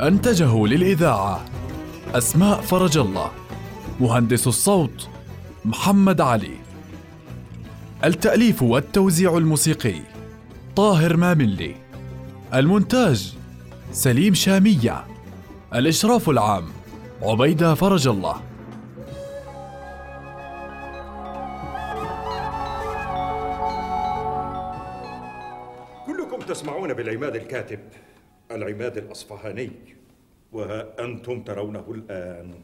أنتجه للإذاعة أسماء فرج الله مهندس الصوت محمد علي. التأليف والتوزيع الموسيقي طاهر ماملي. المونتاج سليم شامية. الإشراف العام عبيدة فرج الله. كلكم تسمعون بالعماد الكاتب. العماد الأصفهاني وها أنتم ترونه الآن.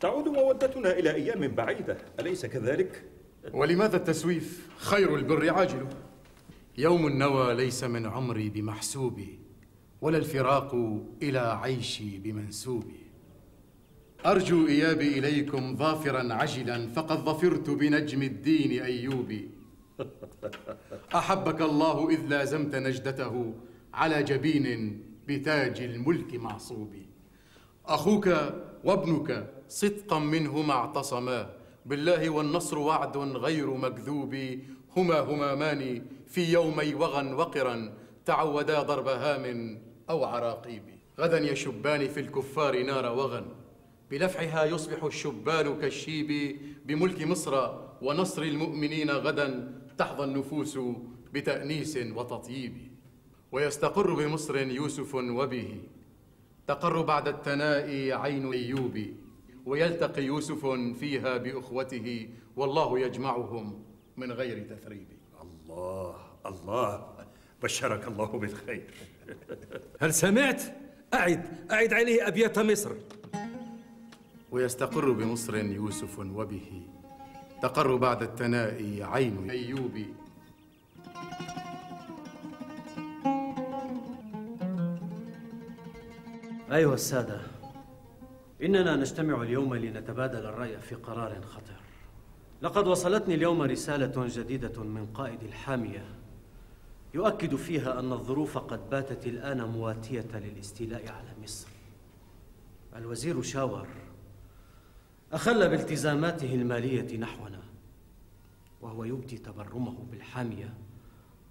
تعود مودتنا إلى أيام بعيدة أليس كذلك؟ ولماذا التسويف؟ خير البر عاجله يوم النوى ليس من عمري بمحسوبي ولا الفراق إلى عيشي بمنسوبي أرجو إيابي إليكم ظافرا عجلا فقد ظفرت بنجم الدين أيوبي. أحبك الله إذ لازمت نجدته على جبين بتاج الملك معصوبي أخوك وابنك صدقا منهما اعتصما. بالله والنصر وعد غير مكذوب. هما همامان في يومي وغى وقرا. تعودا ضرب هام أو عراقيب. غدا يشبان في الكفار نار وغى بلفحها يصبح الشبان كالشيب بملك مصر. ونصر المؤمنين غدا تحظى النفوس بتأنيس وتطيب. ويستقر بمصر يوسف وبه. تقر بعد التناء عين أيوب ويلتقي يوسف فيها بأخوته والله يجمعهم من غير تثريب. الله الله بشرك الله بالخير. هل سمعت؟ أعد أعد عليه أبيات مصر. ويستقر بمصر يوسف وبه. تقر بعد التناء عين أيوب. أيها السادة. إننا نجتمع اليوم لنتبادل الرأي في قرار خطر لقد وصلتني اليوم رسالة جديدة من قائد الحامية. يؤكد فيها أن الظروف قد باتت الآن مواتية للاستيلاء على مصر. الوزير شاور أخل بالتزاماته المالية نحونا وهو يبدي تبرمه بالحامية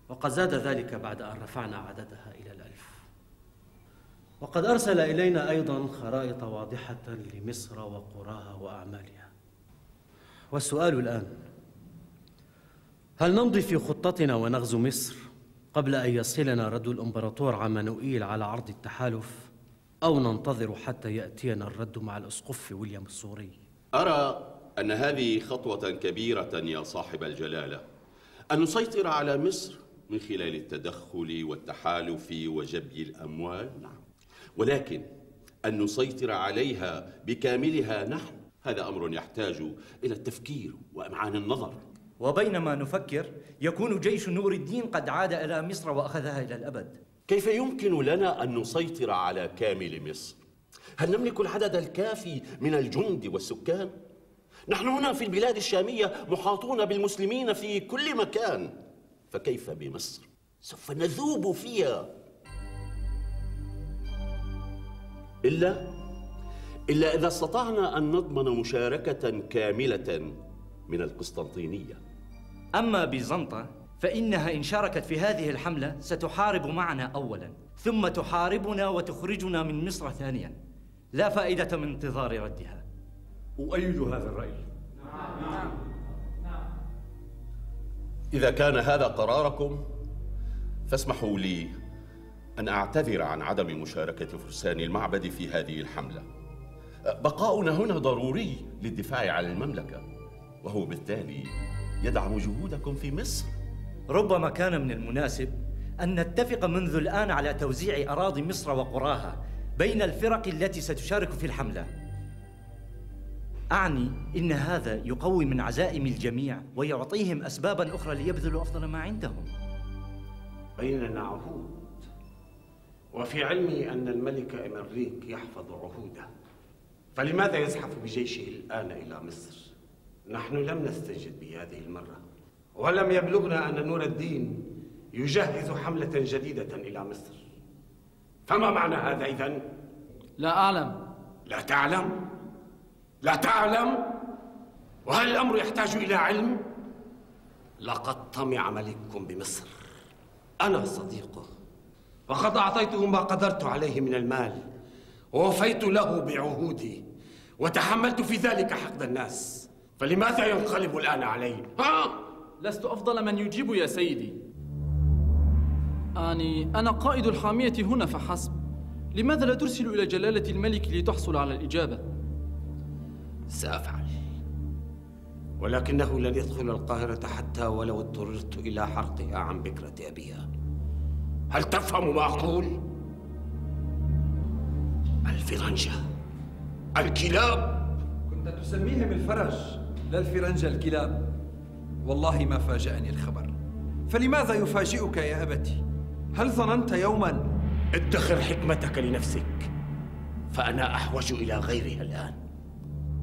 وقد زاد ذلك بعد أن رفعنا عددها إلى الألف. وقد أرسل إلينا أيضا خرائط واضحة لمصر وقراها وأعمالها. والسؤال الآن هل نمضي في خطتنا ونغزو مصر قبل أن يصلنا رد الإمبراطور عمانوئيل على عرض التحالف أو ننتظر حتى يأتينا الرد مع الأسقف ويليام السوري أرى أن هذه خطوة كبيرة يا صاحب الجلالة. أن نسيطر على مصر من خلال التدخل والتحالف وجبي الأموال؟ نعم. ولكن أن نسيطر عليها بكاملها نحن هذا أمر يحتاج إلى التفكير وأمعان النظر وبينما نفكر يكون جيش نور الدين قد عاد إلى مصر وأخذها إلى الأبد كيف يمكن لنا أن نسيطر على كامل مصر؟ هل نملك العدد الكافي من الجند والسكان؟ نحن هنا في البلاد الشامية محاطون بالمسلمين في كل مكان فكيف بمصر؟ سوف نذوب فيها إلا إلا إذا استطعنا أن نضمن مشاركة كاملة من القسطنطينية. أما بيزنطة فإنها إن شاركت في هذه الحملة ستحارب معنا أولا ثم تحاربنا وتخرجنا من مصر ثانيا. لا فائدة من انتظار ردها. أؤيد هذا الرأي. إذا كان هذا قراركم فاسمحوا لي أن أعتذر عن عدم مشاركة فرسان المعبد في هذه الحملة. بقاؤنا هنا ضروري للدفاع عن المملكة وهو بالتالي يدعم جهودكم في مصر. ربما كان من المناسب أن نتفق منذ الآن على توزيع أراضي مصر وقراها بين الفرق التي ستشارك في الحملة. أعني إن هذا يقوي من عزائم الجميع ويعطيهم أسبابا أخرى ليبذلوا أفضل ما عندهم. بيننا عهود وفي علمي أن الملك إمريك يحفظ عهوده فلماذا يزحف بجيشه الآن إلى مصر؟ نحن لم نستجد بهذه المرة ولم يبلغنا أن نور الدين يجهز حملة جديدة إلى مصر فما معنى هذا إذن؟ لا أعلم لا تعلم؟ لا تعلم؟ وهل الأمر يحتاج إلى علم؟ لقد طمع ملككم بمصر أنا صديقه وقد أعطيته ما قدرت عليه من المال. ووفيت له بعهودي. وتحملت في ذلك حقد الناس. فلماذا ينقلب الآن علي؟ ها؟ لست أفضل من يجيب يا سيدي. آني أنا قائد الحامية هنا فحسب. لماذا لا ترسل إلى جلالة الملك لتحصل على الإجابة؟ سأفعل. ولكنه لن يدخل القاهرة حتى ولو اضطررت إلى حرقها عن بكرة أبيها. هل تفهم ما أقول؟ الفرنجة. الكلاب. كنت تسميهم الفرج لا الفرنجة الكلاب. والله ما فاجأني الخبر. فلماذا يفاجئك يا أبتي؟ هل ظننت يوما؟ ادخر حكمتك لنفسك فأنا أحوج إلى غيرها الآن.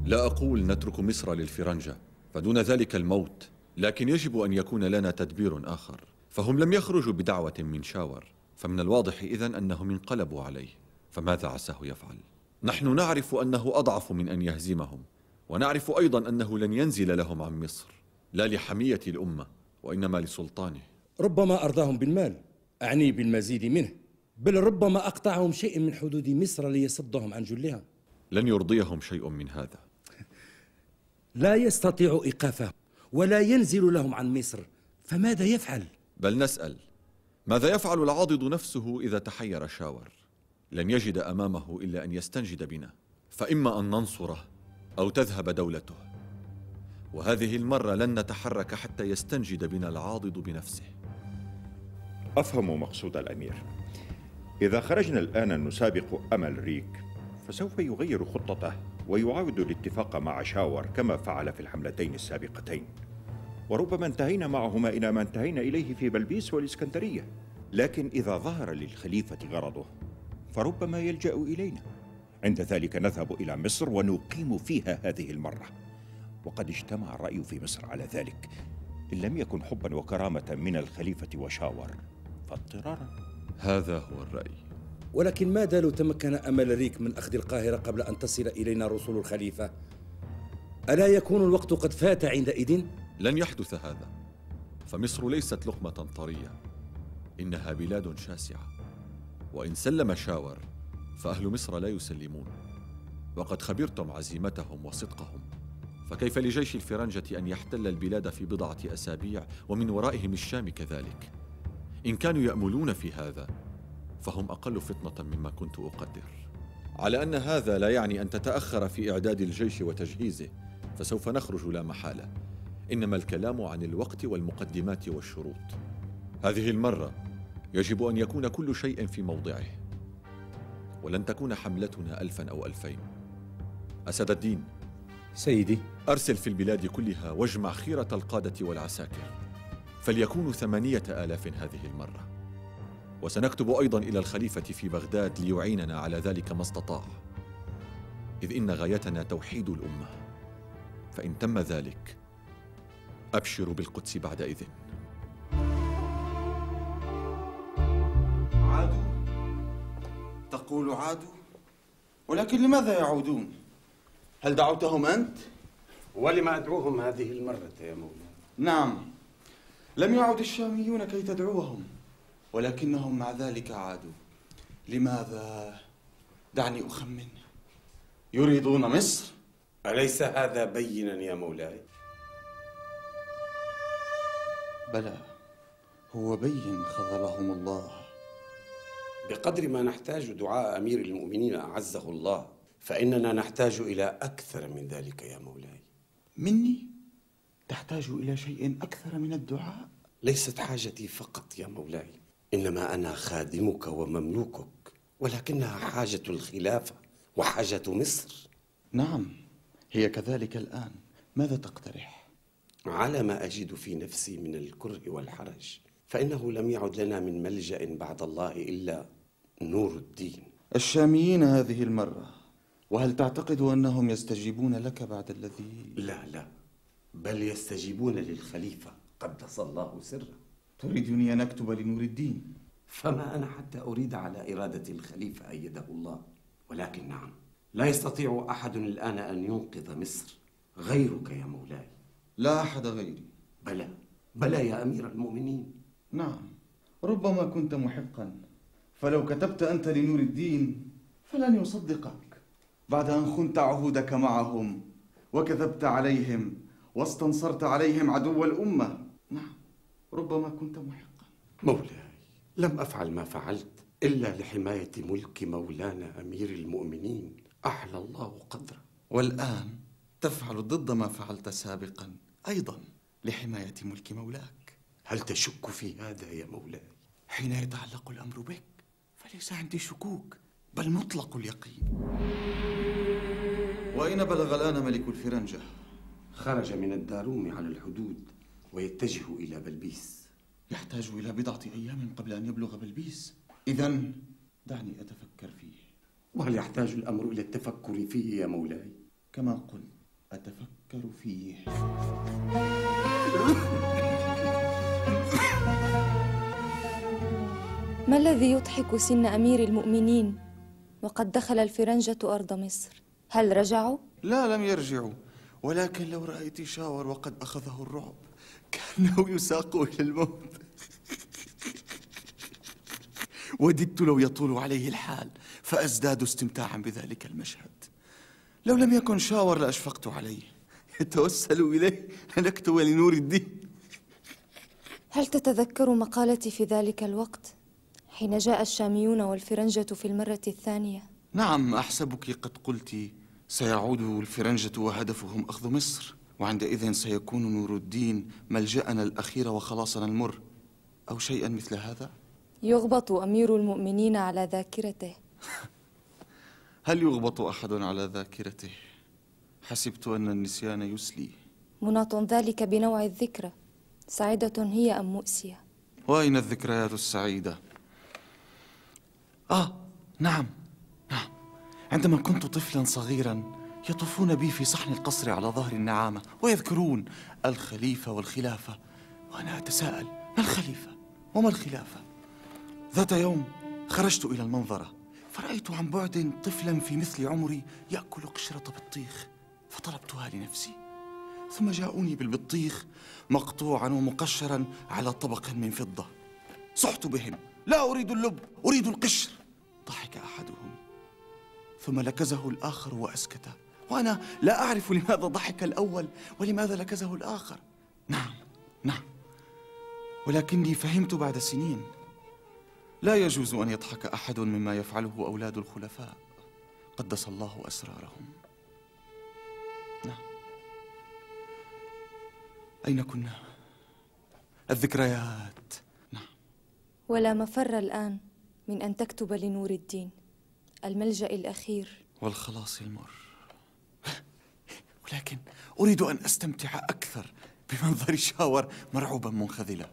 لا أقول نترك مصر للفرنجة فدون ذلك الموت لكن يجب أن يكون لنا تدبير آخر. فهم لم يخرجوا بدعوة من شاور فمن الواضح إذن أنهم انقلبوا عليه فماذا عساه يفعل؟ نحن نعرف أنه أضعف من أن يهزمهم ونعرف أيضا أنه لن ينزل لهم عن مصر لا لحمية الأمة وإنما لسلطانه ربما أرضاهم بالمال أعني بالمزيد منه بل ربما أقطعهم شيء من حدود مصر ليصدهم عن جلها لن يرضيهم شيء من هذا لا يستطيع إيقافه ولا ينزل لهم عن مصر فماذا يفعل؟ بل نسأل ماذا يفعل العاضد نفسه إذا تحير شاور؟ لن يجد أمامه إلا أن يستنجد بنا فإما أن ننصره أو تذهب دولته. وهذه المرة لن نتحرك حتى يستنجد بنا العاضد بنفسه. أفهم مقصود الأمير. إذا خرجنا الآن نسابق أمل ريك فسوف يغير خطته ويعاود الاتفاق مع شاور كما فعل في الحملتين السابقتين. وربما انتهينا معهما إلى ما انتهينا إليه في بلبيس والإسكندرية. لكن إذا ظهر للخليفة غرضه فربما يلجأ إلينا. عند ذلك نذهب إلى مصر ونقيم فيها هذه المرة. وقد اجتمع الرأي في مصر على ذلك. إن لم يكن حبا وكرامة من الخليفة وشاور فاضطرارا. هذا هو الرأي. ولكن ماذا لو تمكن أمل ريك من أخذ القاهرة قبل أن تصل إلينا رسول الخليفة؟ ألا يكون الوقت قد فات عندئذ؟ لن يحدث هذا. فمصر ليست لقمة طرية. إنها بلاد شاسعة. وإن سلم شاور فأهل مصر لا يسلمون. وقد خبرتم عزيمتهم وصدقهم. فكيف لجيش الفرنجة أن يحتل البلاد في بضعة أسابيع ومن ورائهم الشام كذلك؟ إن كانوا يأملون في هذا فهم أقل فطنة مما كنت أقدر. على أن هذا لا يعني أن تتأخر في إعداد الجيش وتجهيزه فسوف نخرج لا محالة. إنما الكلام عن الوقت والمقدمات والشروط. هذه المرة يجب أن يكون كل شيء في موضعه ولن تكون حملتنا ألفا أو ألفين. أسد الدين. سيدي. أرسل في البلاد كلها واجمع خيرة القادة والعساكر. فليكونوا ثمانية آلاف هذه المرة. وسنكتب أيضا إلى الخليفة في بغداد ليعيننا على ذلك ما استطاع. إذ إن غايتنا توحيد الأمة. فإن تم ذلك أبشر بالقدس بعد إذن عادوا تقول عادوا ولكن لماذا يعودون هل دعوتهم أنت؟ ولم أدعوهم هذه المرة يا مولاي نعم لم يعد الشاميون كي تدعوهم ولكنهم مع ذلك عادوا لماذا؟ دعني أخمن يريدون مصر؟ أليس هذا بينا يا مولاي؟ بلى هو بين خذلهم الله بقدر ما نحتاج دعاء أمير المؤمنين أعزه الله فإننا نحتاج إلى أكثر من ذلك يا مولاي مني؟ تحتاج إلى شيء أكثر من الدعاء؟ ليست حاجتي فقط يا مولاي إنما أنا خادمك ومملوكك ولكنها حاجة الخلافة وحاجة مصر نعم هي كذلك الآن ماذا تقترح؟ على ما أجد في نفسي من الكره والحرج فإنه لم يعد لنا من ملجأ بعد الله إلا نور الدين. الشاميين هذه المرة وهل تعتقد أنهم يستجيبون لك بعد الذي؟ لا لا بل يستجيبون للخليفة قدس الله سره. تريدني أن أكتب لنور الدين. فما أنا حتى أريد على إرادة الخليفة أيده الله ولكن نعم لا يستطيع أحد الآن أن ينقذ مصر غيرك يا مولاي. لا أحد غيري. بلى. بلى يا أمير المؤمنين. نعم. ربما كنت محقا. فلو كتبت أنت لنور الدين فلن يصدقك. بعد أن خنت عهودك معهم وكذبت عليهم واستنصرت عليهم عدو الأمة. نعم. ربما كنت محقا. مولاي لم أفعل ما فعلت إلا لحماية ملك مولانا أمير المؤمنين. أحلى الله قدره. والآن تفعل ضد ما فعلت سابقا. أيضا لحماية ملك مولاك هل تشك في هذا يا مولاي؟ حين يتعلق الأمر بك فليس عندي شكوك بل مطلق اليقين وأين بلغ الآن ملك الفرنجة؟ خرج من الداروم على الحدود ويتجه إلى بلبيس يحتاج إلى بضعة أيام قبل أن يبلغ بلبيس إذا دعني أتفكر فيه وهل يحتاج الأمر إلى التفكر فيه يا مولاي؟ كما قلت أتفكر فيه. ما الذي يضحك سن أمير المؤمنين وقد دخل الفرنجة أرض مصر؟ هل رجعوا؟ لا لم يرجعوا. ولكن لو رأيت شاور وقد أخذه الرعب كأنه يساق إلى الموت. وددت لو يطول عليه الحال فأزداد استمتاعا بذلك المشهد. لو لم يكن شاور لأشفقت عليه. يتوسل إليه أن أكتب لنور الدين هل تتذكر مقالتي في ذلك الوقت حين جاء الشاميون والفرنجة في المرة الثانية؟ نعم أحسبك قد قلت سيعود الفرنجة وهدفهم أخذ مصر وعندئذ سيكون نور الدين ملجأنا الأخير وخلاصنا المر أو شيئا مثل هذا؟ يغبط أمير المؤمنين على ذاكرته هل يغبط أحد على ذاكرته؟ حسبت أن النسيان يسلي. مناط ذلك بنوع الذكرى. سعيدة هي أم مؤسية؟ وأين الذكريات السعيدة؟ آه نعم. نعم عندما كنت طفلا صغيرا يطوفون بي في صحن القصر على ظهر النعامة ويذكرون الخليفة والخلافة. وأنا أتساءل ما الخليفة؟ وما الخلافة؟ ذات يوم خرجت إلى المنظرة فرأيت عن بعد طفلا في مثل عمري يأكل قشرة بطيخ. فطلبتها لنفسي. ثم جاءوني بالبطيخ مقطوعا ومقشرا على طبق من فضة. صحت بهم. لا أريد اللب أريد القشر. ضحك أحدهم. ثم لكزه الآخر وأسكت. وأنا لا أعرف لماذا ضحك الأول ولماذا لكزه الآخر. نعم نعم. ولكني فهمت بعد سنين. لا يجوز أن يضحك أحد مما يفعله أولاد الخلفاء. قدس الله أسرارهم. أين كنا؟ الذكريات. ولا مفر الآن من أن تكتب لنور الدين الملجأ الأخير. والخلاص المر ولكن أريد أن أستمتع أكثر بمنظر شاور مرعوبا منخذلا.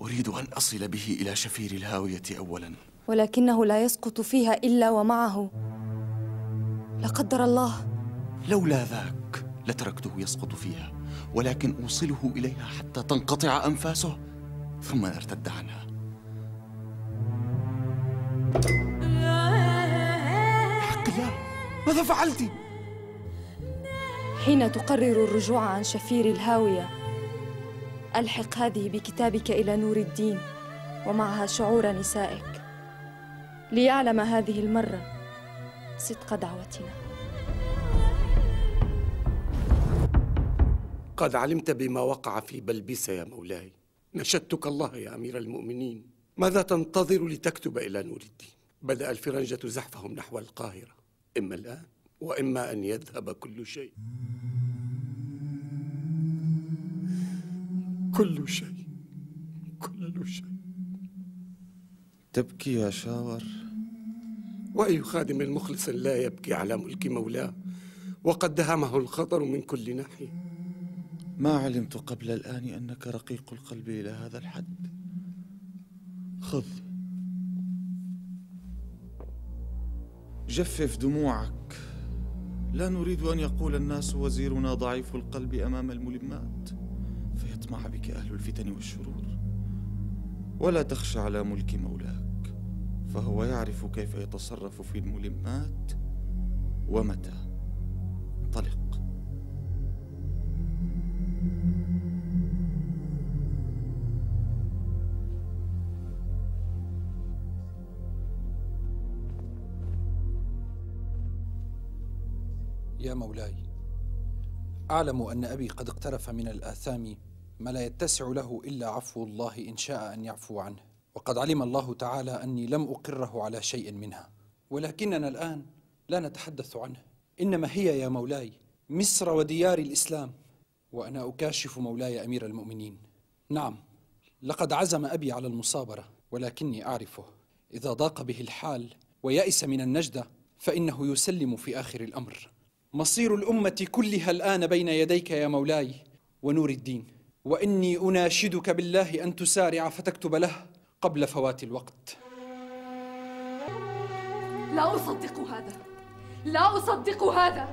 أريد أن أصل به إلى شفير الهاوية أولا. ولكنه لا يسقط فيها إلا ومعه. لا قدر الله. لولا ذاك لتركته يسقط فيها ولكن أوصله إليها حتى تنقطع أنفاسه ثم نرتد عنها حق الله ماذا فعلت؟ حين تقرر الرجوع عن شفير الهاوية ألحق هذه بكتابك إلى نور الدين ومعها شعور نسائك ليعلم هذه المرة صدق دعوتنا قد علمت بما وقع في بلبيس يا مولاي. نشدتك الله يا أمير المؤمنين. ماذا تنتظر لتكتب إلى نور الدين؟ بدأ الفرنجة زحفهم نحو القاهرة. إما الآن وإما أن يذهب كل شيء. كل شيء. كل شيء. تبكي يا شاور؟ وأي خادم مخلص لا يبكي على ملك مولاه. وقد دهمه الخطر من كل ناحية. ما علمت قبل الآن أنك رقيق القلب إلى هذا الحد. خذ. جفف دموعك. لا نريد أن يقول الناس وزيرنا ضعيف القلب أمام الملمات. فيطمع بك أهل الفتن والشرور. ولا تخشى على ملك مولاك. فهو يعرف كيف يتصرف في الملمات ومتى. يا مولاي. أعلم أن أبي قد اقترف من الآثام ما لا يتسع له إلا عفو الله إن شاء أن يعفو عنه. وقد علم الله تعالى أني لم أقره على شيء منها. ولكننا الآن لا نتحدث عنه. إنما هي يا مولاي مصر وديار الإسلام. وأنا أكاشف مولاي أمير المؤمنين. نعم لقد عزم أبي على المصابرة ولكني أعرفه. إذا ضاق به الحال ويأس من النجدة فإنه يسلم في آخر الأمر. مصير الأمة كلها الآن بين يديك يا مولاي ونور الدين. وإني أناشدك بالله أن تسارع فتكتب له قبل فوات الوقت. لا أصدق هذا. لا أصدق هذا.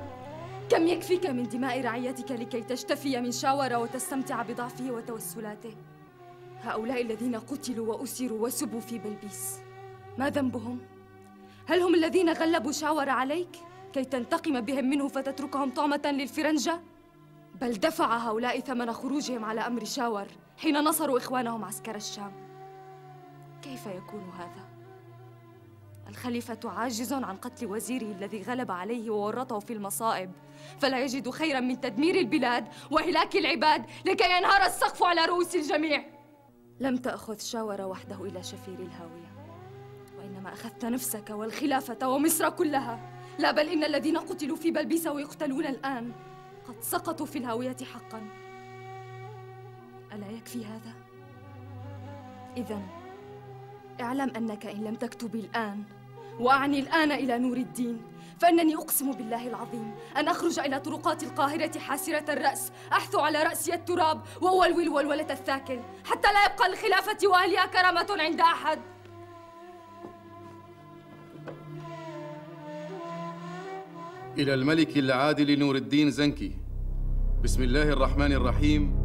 كم يكفيك من دماء رعيتك لكي تشتفي من شاور وتستمتع بضعفه وتوسلاته؟ هؤلاء الذين قتلوا وأسروا وسبوا في بلبيس. ما ذنبهم؟ هل هم الذين غلبوا شاور عليك؟ كي تنتقم بهم منه فتتركهم طعمة للفرنجة؟ بل دفع هؤلاء ثمن خروجهم على أمر شاور حين نصروا إخوانهم عسكر الشام. كيف يكون هذا؟ الخليفة عاجز عن قتل وزيره الذي غلب عليه وورطه في المصائب. فلا يجد خيرا من تدمير البلاد وهلاك العباد لكي ينهار السقف على رؤوس الجميع. لم تأخذ شاور وحده إلى شفير الهاوية وإنما أخذت نفسك والخلافة ومصر كلها. لا بل إن الذين قتلوا في بلبيس ويقتلون الآن قد سقطوا في الهاوية حقا ألا يكفي هذا؟ إذا اعلم أنك إن لم تكتب الآن وأعني الآن إلى نور الدين فإنني أقسم بالله العظيم أن أخرج إلى طرقات القاهرة حاسرة الرأس أحثو على رأسي التراب وأولوي الولولة الثاكل حتى لا يبقى للخلافة وأهلها كرامة عند أحد إلى الملك العادل نور الدين زنكي. بسم الله الرحمن الرحيم.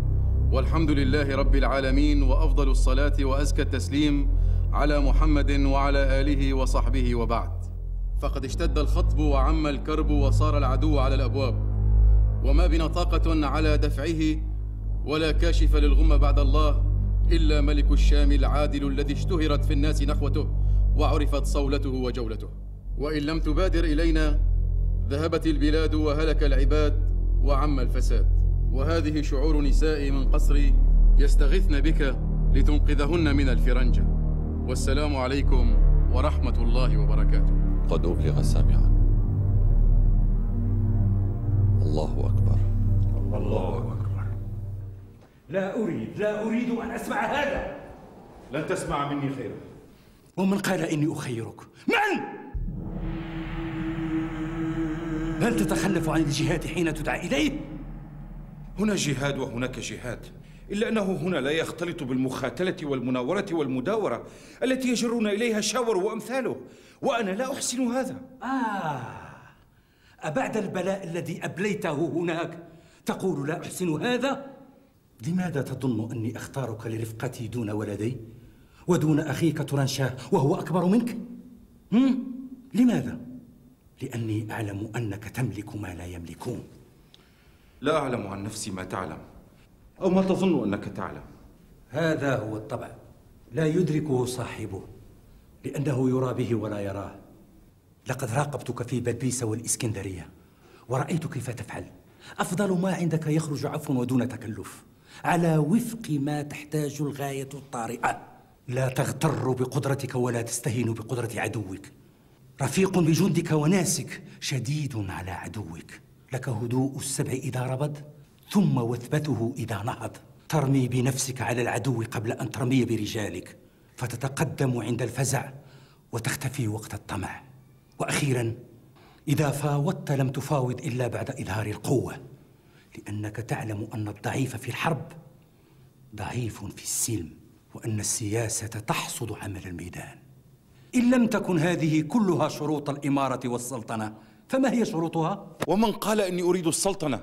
والحمد لله رب العالمين وأفضل الصلاة وأزكى التسليم على محمد وعلى آله وصحبه وبعد. فقد اشتد الخطب وعم الكرب وصار العدو على الأبواب. وما بنا طاقة على دفعه ولا كاشف للغم بعد الله إلا ملك الشام العادل الذي اشتهرت في الناس نخوته وعرفت صولته وجولته. وإن لم تبادر إلينا ذهبت البلاد وهلك العباد وعم الفساد. وهذه شعور نساء من قصري يستغثن بك لتنقذهن من الفرنجة. والسلام عليكم ورحمة الله وبركاته. قد أبلغ سامعا. الله أكبر. الله أكبر. لا أريد لا أريد أن أسمع هذا. لن تسمع مني خيرا. ومن قال إني أخيرك؟ من؟ هل تتخلف عن الجهاد حين تدعى إليه؟ هنا جهاد وهناك جهاد إلا أنه هنا لا يختلط بالمخاتلة والمناورة والمداورة التي يجرون إليها شاور وأمثاله وأنا لا أحسن هذا آه أبعد البلاء الذي أبليته هناك تقول لا أحسن هذا؟ لماذا تظن أني أختارك لرفقتي دون ولدي؟ ودون أخيك ترنشاه وهو أكبر منك؟ هم؟ لماذا؟ لأني أعلم أنك تملك ما لا يملكون. لا أعلم عن نفسي ما تعلم أو ما تظن أنك تعلم. هذا هو الطبع. لا يدركه صاحبه لأنه يرى به ولا يراه. لقد راقبتك في بلبيس والإسكندرية ورأيت كيف تفعل. أفضل ما عندك يخرج عفو ودون تكلف. على وفق ما تحتاج الغاية الطارئة. لا تغتر بقدرتك ولا تستهين بقدرة عدوك. رفيق بجندك وناسك شديد على عدوك. لك هدوء السبع إذا ربد ثم وثبته إذا نهض. ترمي بنفسك على العدو قبل أن ترمي برجالك. فتتقدم عند الفزع وتختفي وقت الطمع. وأخيرا إذا فاوضت لم تفاوض إلا بعد إظهار القوة. لأنك تعلم أن الضعيف في الحرب ضعيف في السلم وأن السياسة تحصد عمل الميدان. إن لم تكن هذه كلها شروط الإمارة والسلطنة فما هي شروطها؟ ومن قال إني أريد السلطنة؟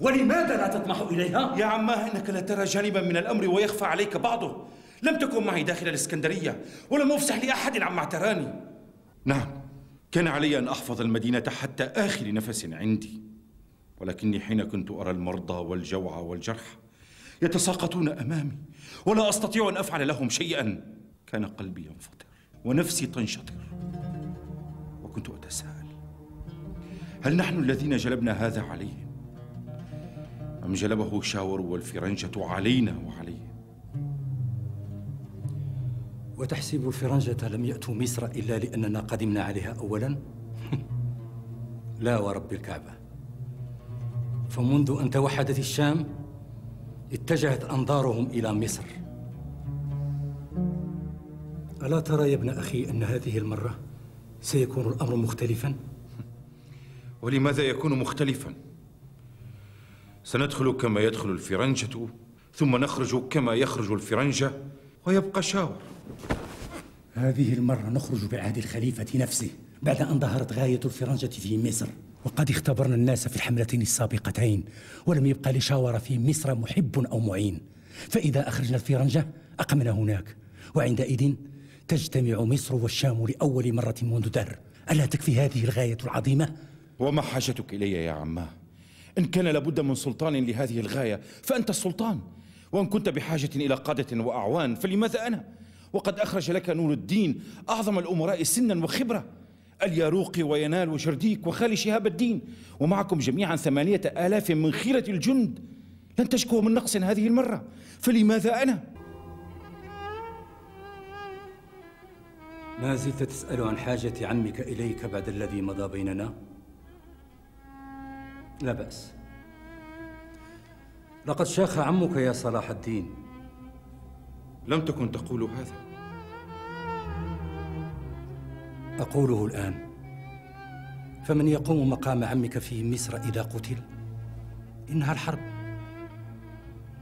ولماذا لا تطمح إليها؟ يا عماه إنك لا ترى جانبا من الأمر ويخفى عليك بعضه لم تكن معي داخل الإسكندرية ولم أفسح لأحد عما اعتراني نعم كان علي أن أحفظ المدينة حتى آخر نفس عندي ولكني حين كنت أرى المرضى والجوع والجرح يتساقطون أمامي ولا أستطيع أن أفعل لهم شيئا كان قلبي ينفطر ونفسي تنشطر. وكنت أتساءل هل نحن الذين جلبنا هذا عليهم؟ أم جلبه شاور والفرنجة علينا وعليهم؟ وتحسب الفرنجة لم يأتوا مصر إلا لأننا قدمنا عليها أولا؟ لا ورب الكعبة. فمنذ أن توحدت الشام اتجهت أنظارهم إلى مصر. ألا ترى يا ابن أخي أن هذه المرة سيكون الأمر مختلفا؟ ولماذا يكون مختلفا؟ سندخل كما يدخل الفرنجة ثم نخرج كما يخرج الفرنجة ويبقى شاور هذه المرة نخرج بعهد الخليفة نفسه بعد أن ظهرت غاية الفرنجة في مصر وقد اختبرنا الناس في الحملتين السابقتين ولم يبقى لشاور في مصر محب أو معين فإذا أخرجنا الفرنجة أقمنا هناك وعندئذ تجتمع مصر والشام لأول مرة منذ دهر ألا تكفي هذه الغاية العظيمة؟ وما حاجتك إلي يا عماه إن كان لابد من سلطان لهذه الغاية فأنت السلطان وإن كنت بحاجة إلى قادة وأعوان فلماذا أنا؟ وقد أخرج لك نور الدين أعظم الأمراء سنا وخبرة الياروقي وينال وشرديك وخالي شهاب الدين ومعكم جميعا ثمانية آلاف من خيرة الجند لن تشكوا من نقص هذه المرة فلماذا أنا؟ ما زلت تسأل عن حاجة عمك إليك بعد الذي مضى بيننا؟ لا بأس. لقد شاخ عمك يا صلاح الدين. لم تكن تقول هذا. أقوله الآن. فمن يقوم مقام عمك في مصر إذا قتل؟ إنها الحرب.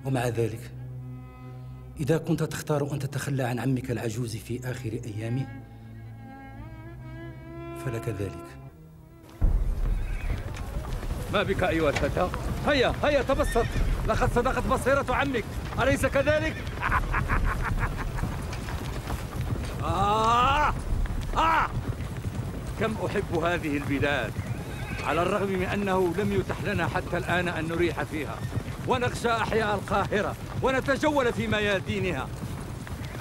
ومع ذلك إذا كنت تختار أن تتخلى عن عمك العجوز في آخر أيامه فلك ذلك. ما بك أيها الفتى؟ هيا هيا تبسط. لقد صدقت بصيرة عمك. أليس كذلك؟ آه آه. كم أحب هذه البلاد. على الرغم من أنه لم يتح لنا حتى الآن أن نريح فيها. ونغشى أحياء القاهرة ونتجول في ميادينها.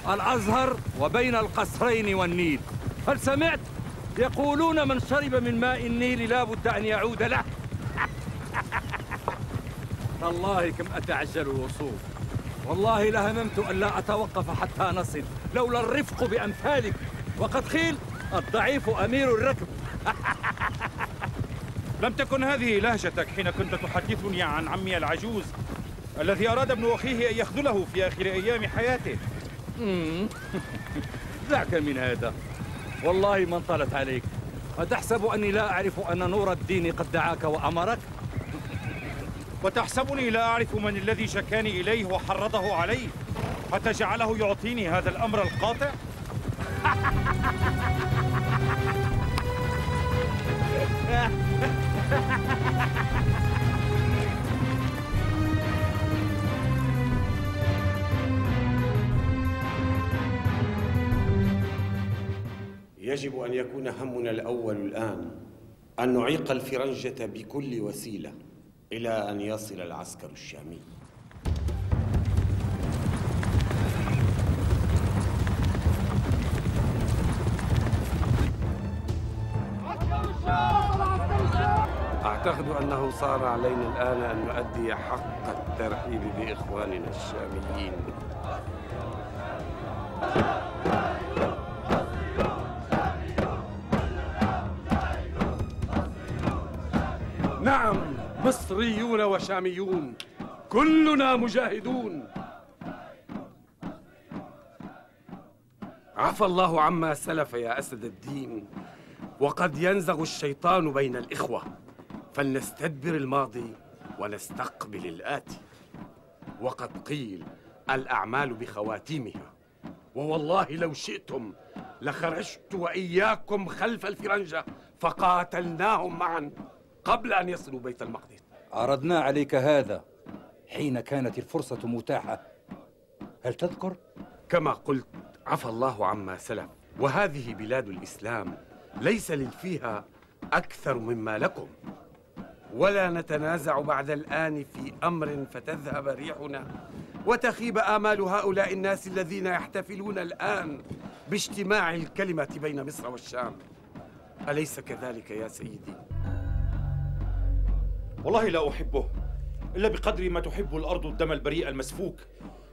الأزهر وبين القصرين والنيل. هل سمعت؟ يقولون من شرب من ماء النيل لا بد أن يعود له. تالله كم أتعجل الوصول. والله لهممت أن لا أتوقف حتى نصل لولا الرفق بأمثالك. وقد قيل الضعيف أمير الركب. لم تكن هذه لهجتك حين كنت تحدثني عن عمي العجوز الذي أراد ابن أخيه أن يخذله في آخر أيام حياته. دعك من هذا. والله ما انطلت عليك أتحسب أني لا أعرف أن نور الدين قد دعاك وأمرك؟ وتحسبني لا أعرف من الذي شكاني إليه وحرضه عليه حتى جعله يعطيني هذا الأمر القاطع؟ يجب أن يكون همنا الأول الآن أن نعيق الفرنجة بكل وسيلة إلى أن يصل العسكر الشامي. أعتقد أنه صار علينا الآن أن نؤدي حق الترحيب بإخواننا الشاميين. مصريون وشاميون كلنا مجاهدون. عفى الله عما سلف يا أسد الدين وقد ينزغ الشيطان بين الإخوة. فلنستدبر الماضي ونستقبل الآتي. وقد قيل الأعمال بخواتيمها. ووالله لو شئتم لخرجت وإياكم خلف الفرنجة فقاتلناهم معا قبل أن يصلوا بيت المقدس. عرضنا عليك هذا حين كانت الفرصة متاحة هل تذكر؟ كما قلت عفى الله عما سلف وهذه بلاد الإسلام ليس لي فيها أكثر مما لكم ولا نتنازع بعد الآن في أمر فتذهب ريحنا وتخيب آمال هؤلاء الناس الذين يحتفلون الآن باجتماع الكلمة بين مصر والشام أليس كذلك يا سيدي؟ والله لا أحبه إلا بقدر ما تحب الأرض الدم البريء المسفوك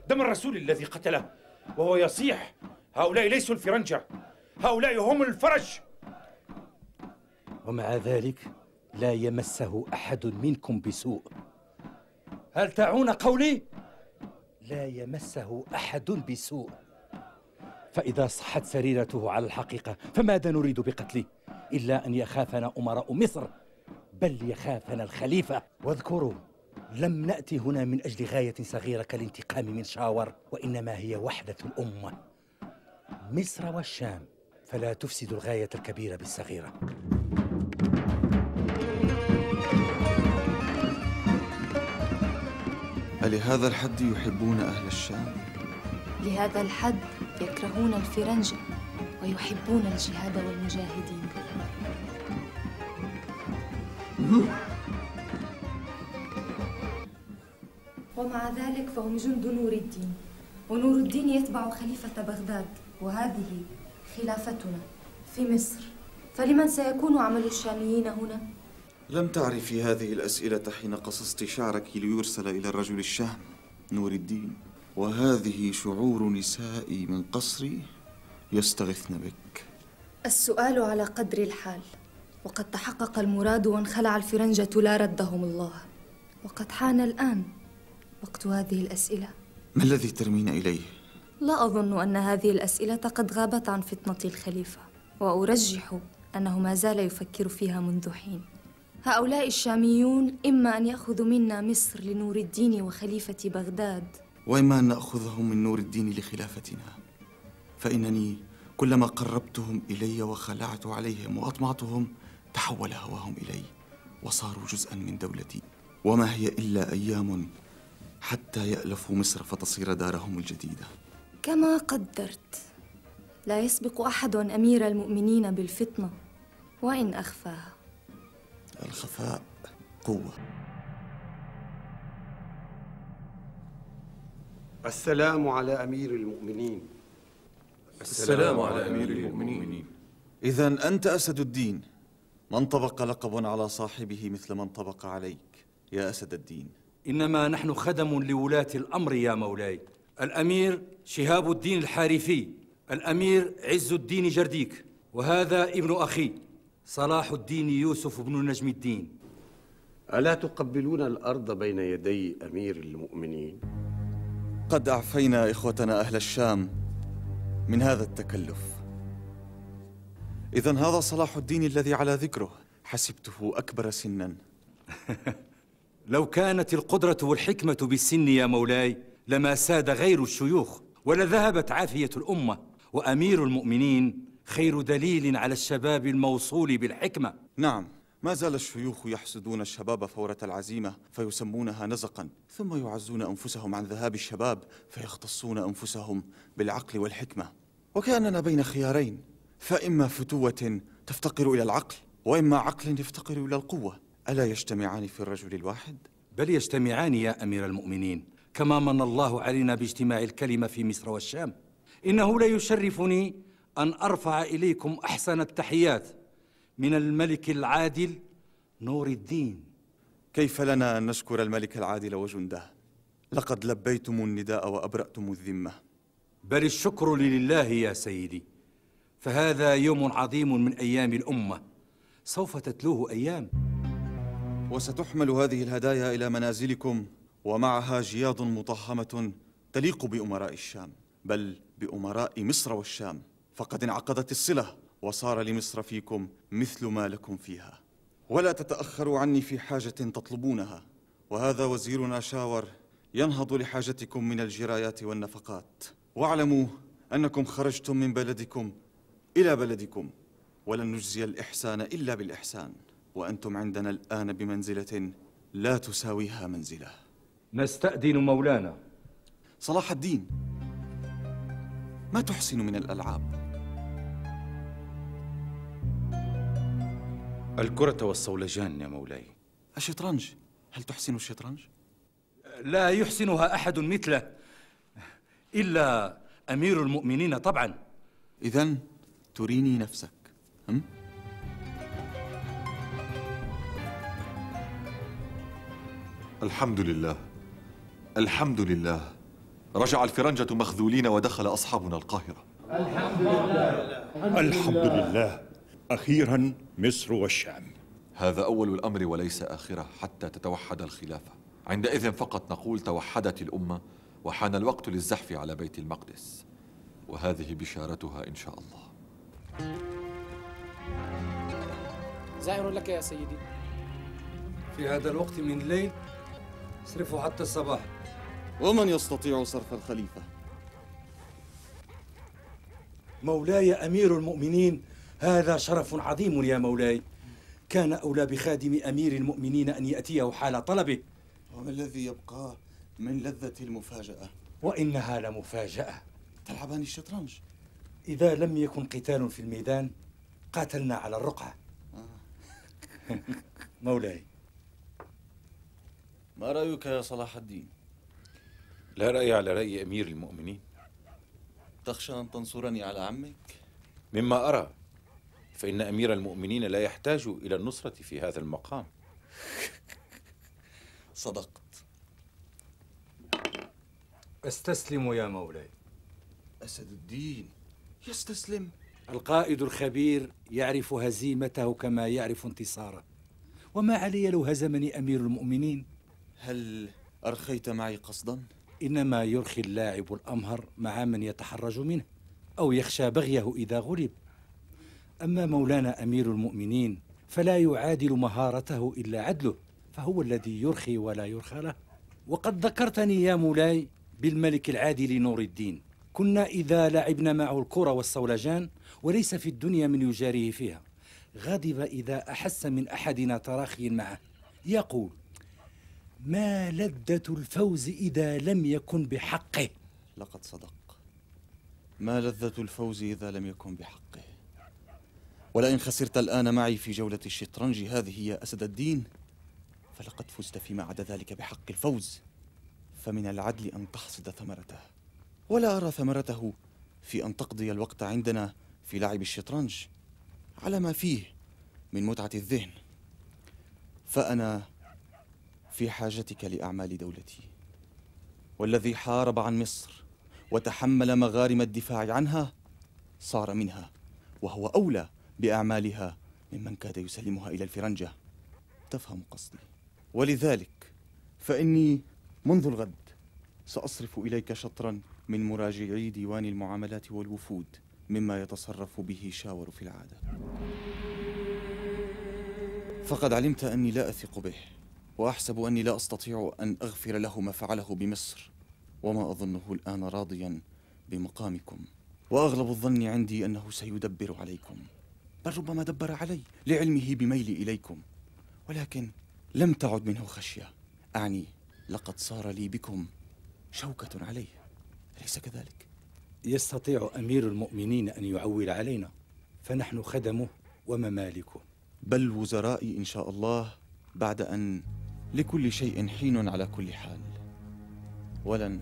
دم الرسول الذي قتله وهو يصيح هؤلاء ليسوا الفرنجة هؤلاء هم الفرج ومع ذلك لا يمسه أحد منكم بسوء هل تعون قولي؟ لا يمسه أحد بسوء فإذا صحت سريرته على الحقيقة فماذا نريد بقتله؟ إلا أن يخافنا أمراء مصر بل يخافنا الخليفة. واذكروا لم نأتي هنا من أجل غاية صغيرة كالانتقام من شاور وإنما هي وحدة الأمة. مصر والشام فلا تفسد الغاية الكبيرة بالصغيرة. ألهذا الحد يحبون أهل الشام؟ لهذا الحد يكرهون الفرنجة ويحبون الجهاد والمجاهدين. ومع ذلك فهم جند نور الدين. ونور الدين يتبع خليفة بغداد وهذه خلافتنا في مصر. فلمن سيكون عمل الشاميين هنا؟ لم تعرفي هذه الأسئلة حين قصصت شعرك ليرسل إلى الرجل الشهم نور الدين. وهذه شعور نسائي من قصري يستغثن بك. السؤال على قدر الحال. وقد تحقق المراد وانخلع الفرنجة لا ردهم الله. وقد حان الآن وقت هذه الأسئلة. ما الذي ترمين إليه؟ لا أظن أن هذه الأسئلة قد غابت عن فطنة الخليفة وأرجح أنه ما زال يفكر فيها منذ حين. هؤلاء الشاميون إما أن يأخذوا منا مصر لنور الدين وخليفة بغداد وإما أن نأخذهم من نور الدين لخلافتنا. فإنني كلما قربتهم إلي وخلعت عليهم وأطمعتهم تحول هواهم إلي وصاروا جزءا من دولتي. وما هي إلا أيام حتى يألفوا مصر فتصير دارهم الجديدة. كما قدرت لا يسبق أحد أمير المؤمنين بالفطنة وإن أخفاها. الخفاء قوة. السلام على أمير المؤمنين. السلام على أمير المؤمنين. إذا أنت أسد الدين. ما انطبق لقب على صاحبه مثل ما انطبق عليك؟ يا أسد الدين. إنما نحن خدم لولاة الأمر يا مولاي. الأمير شهاب الدين الحارثي الأمير عز الدين جرديك وهذا ابن أخي صلاح الدين يوسف بن نجم الدين. ألا تقبلون الأرض بين يدي أمير المؤمنين؟ قد أعفينا إخوتنا أهل الشام من هذا التكلف. إذا هذا صلاح الدين الذي على ذكره. حسبته أكبر سنا. لو كانت القدرة والحكمة بالسن يا مولاي لما ساد غير الشيوخ ولذهبت عافية الأمة. وأمير المؤمنين خير دليل على الشباب الموصول بالحكمة. نعم ما زال الشيوخ يحسدون الشباب فورة العزيمة فيسمونها نزقا. ثم يعزون أنفسهم عن ذهاب الشباب فيختصون أنفسهم بالعقل والحكمة. وكأننا بين خيارين. فإما فتوة تفتقر إلى العقل وإما عقل يفتقر إلى القوة. ألا يجتمعان في الرجل الواحد؟ بل يجتمعان يا أمير المؤمنين كما من الله علينا باجتماع الكلمة في مصر والشام. إنه لا يشرفني أن أرفع إليكم أحسن التحيات من الملك العادل نور الدين. كيف لنا أن نشكر الملك العادل وجنده؟ لقد لبيتم النداء وأبرأتم الذمة. بل الشكر لله يا سيدي. فهذا يوم عظيم من أيام الأمة. سوف تتلوه أيام. وستحمل هذه الهدايا إلى منازلكم ومعها جياد مطهمة تليق بأمراء الشام بل بأمراء مصر والشام. فقد انعقدت الصلة وصار لمصر فيكم مثل ما لكم فيها. ولا تتأخروا عني في حاجة تطلبونها. وهذا وزيرنا شاور ينهض لحاجتكم من الجرايات والنفقات. واعلموا أنكم خرجتم من بلدكم إلى بلدكم ولن نجزي الإحسان إلا بالإحسان وأنتم عندنا الآن بمنزلة لا تساويها منزلة. نستأذن مولانا. صلاح الدين ما تحسن من الألعاب؟ الكرة والصولجان يا مولاي. الشطرنج هل تحسن الشطرنج؟ لا يحسنها أحد مثله إلا أمير المؤمنين طبعا. إذا تريني نفسك. هم؟ الحمد لله الحمد لله رجع الفرنجة مخذولين ودخل أصحابنا القاهرة. الحمد لله الحمد لله أخيرا مصر والشام. هذا أول الأمر وليس آخرة حتى تتوحد الخلافة. عندئذ فقط نقول توحدت الأمة وحان الوقت للزحف على بيت المقدس. وهذه بشارتها إن شاء الله. زائر لك يا سيدي. في هذا الوقت من الليل اصرفوا حتى الصباح. ومن يستطيع صرف الخليفة؟ مولاي أمير المؤمنين هذا شرف عظيم يا مولاي. كان أولى بخادم أمير المؤمنين أن يأتيه حال طلبه. وما الذي يبقى من لذة المفاجأة؟ وإنها لمفاجأة. تلعبان الشطرنج؟ إذا لم يكن قتال في الميدان قاتلنا على الرقعة. مولاي ما رأيك يا صلاح الدين؟ لا رأي على رأي أمير المؤمنين تخشى أن تنصرني على عمك؟ مما أرى فإن أمير المؤمنين لا يحتاج إلى النصرة في هذا المقام صدقت أستسلم يا مولاي أسد الدين يستسلم. القائد الخبير يعرف هزيمته كما يعرف انتصاره. وما علي لو هزمني أمير المؤمنين؟ هل أرخيت معي قصدا؟ إنما يرخي اللاعب الأمهر مع من يتحرج منه أو يخشى بغيه إذا غلب. أما مولانا أمير المؤمنين فلا يعادل مهارته إلا عدله فهو الذي يرخي ولا يرخى له. وقد ذكرتني يا مولاي بالملك العادل نور الدين. كنا إذا لعبنا معه الكرة والصولجان وليس في الدنيا من يجاريه فيها. غضب إذا أحس من أحدنا تراخي معه. يقول ما لذة الفوز إذا لم يكن بحقه؟ لقد صدق. ما لذة الفوز إذا لم يكن بحقه؟ ولئن خسرت الآن معي في جولة الشطرنج هذه يا أسد الدين فلقد فزت فيما عدا ذلك بحق الفوز. فمن العدل أن تحصد ثمرته. ولا أرى ثمرته في أن تقضي الوقت عندنا في لعب الشطرنج على ما فيه من متعة الذهن. فأنا في حاجتك لأعمال دولتي والذي حارب عن مصر وتحمل مغارم الدفاع عنها صار منها وهو أولى بأعمالها ممن كاد يسلمها إلى الفرنجة. تفهم قصدي. ولذلك فإني منذ الغد سأصرف إليك شطرا من مراجعي ديوان المعاملات والوفود مما يتصرف به شاور في العادة. فقد علمت أني لا أثق به وأحسب أني لا أستطيع أن أغفر له ما فعله بمصر وما أظنه الآن راضيا بمقامكم. وأغلب الظن عندي أنه سيدبر عليكم. بل ربما دبر علي لعلمه بميلي إليكم. ولكن لم تعد منه خشية. أعني لقد صار لي بكم شوكة عليه. أليس كذلك؟ يستطيع أمير المؤمنين أن يعول علينا فنحن خدمه وممالكه. بل وزرائي إن شاء الله بعد أن لكل شيء حين على كل حال. ولن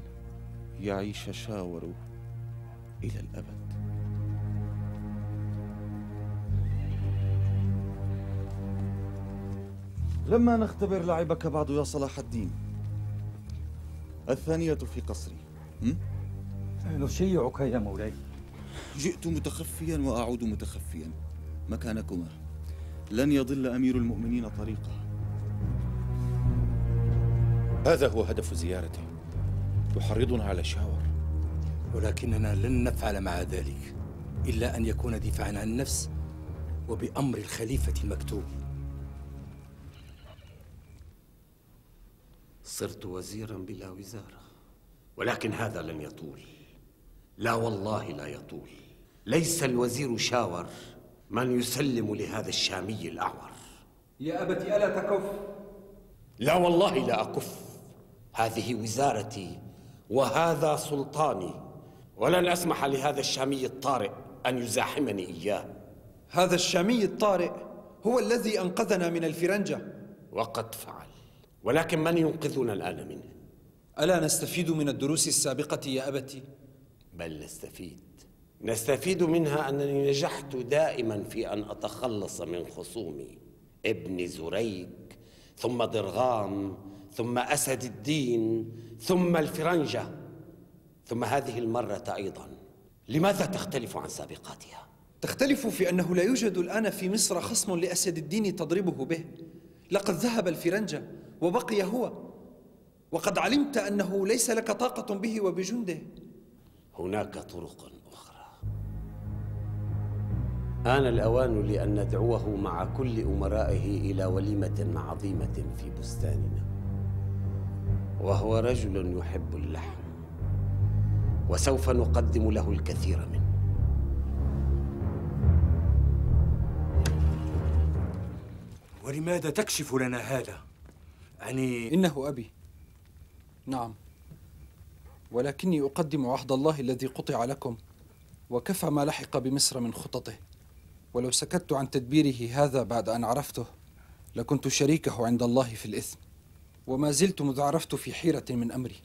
يعيش شاور إلى الأبد. لما نختبر لعبك بعد يا صلاح الدين الثانية في قصري نشيعك يا مولاي. جئت متخفيا وأعود متخفيا. مكانكما. لن يضل أمير المؤمنين طريقه. هذا هو هدف زيارته يحرضنا على شاور. ولكننا لن نفعل مع ذلك إلا أن يكون دفاعا عن النفس وبأمر الخليفة المكتوب. صرت وزيرا بلا وزارة ولكن هذا لن يطول. لا والله لا يطول. ليس الوزير شاور من يسلم لهذا الشامي الأعور. يا أبت ألا تكف؟ لا والله لا أكف. هذه وزارتي وهذا سلطاني. ولن أسمح لهذا الشامي الطارئ أن يزاحمني إياه. هذا الشامي الطارئ هو الذي أنقذنا من الفرنجة. وقد فعل. ولكن من ينقذنا الآن منه؟ ألا نستفيد من الدروس السابقة يا أبتي؟ بل نستفيد. نستفيد منها أنني نجحت دائما في أن أتخلص من خصومي ابن زريك ثم ضرغام ثم أسد الدين ثم الفرنجة ثم هذه المرة أيضا. لماذا تختلف عن سابقاتها؟ تختلف في أنه لا يوجد الآن في مصر خصم لأسد الدين تضربه به. لقد ذهب الفرنجة وبقي هو. وقد علمت أنه ليس لك طاقة به وبجنده. هناك طرق أخرى. آن الأوان لأن ندعوه مع كل أمرائه إلى وليمة عظيمة في بستاننا. وهو رجل يحب اللحم. وسوف نقدم له الكثير منه. ولماذا تكشف لنا هذا؟ يعني إنه أبي. نعم. ولكني أقدم عهد الله الذي قطع لكم وكفى ما لحق بمصر من خططه. ولو سكت عن تدبيره هذا بعد أن عرفته لكنت شريكه عند الله في الإثم وما زلت مذ عرفت في حيرة من أمري.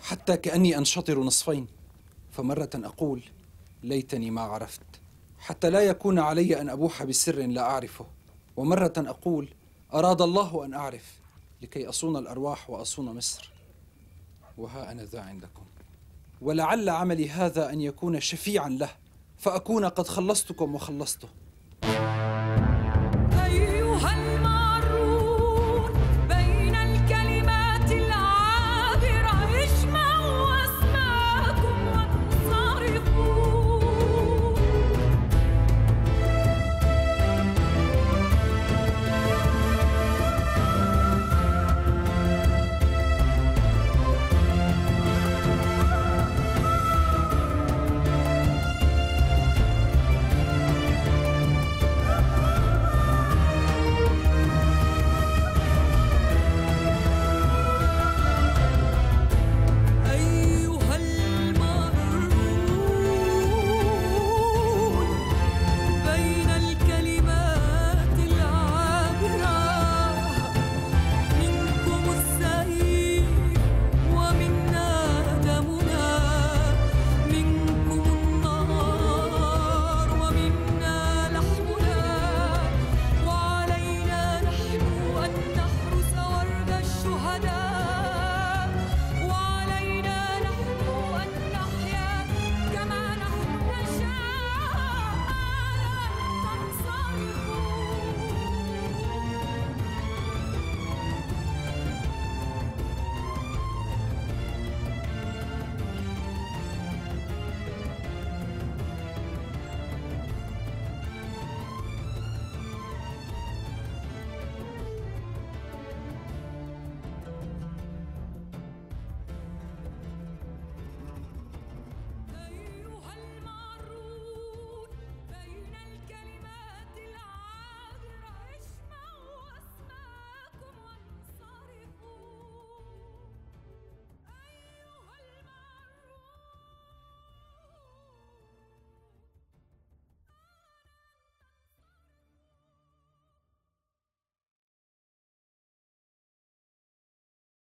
حتى كأني أنشطر نصفين فمرة أقول ليتني ما عرفت. حتى لا يكون علي أن أبوح بسر لا أعرفه. ومرة أقول أراد الله أن أعرف لكي أصون الأرواح وأصون مصر. وها أنا ذا عندكم. ولعل عملي هذا أن يكون شفيعا له فأكون قد خلصتكم وخلصته.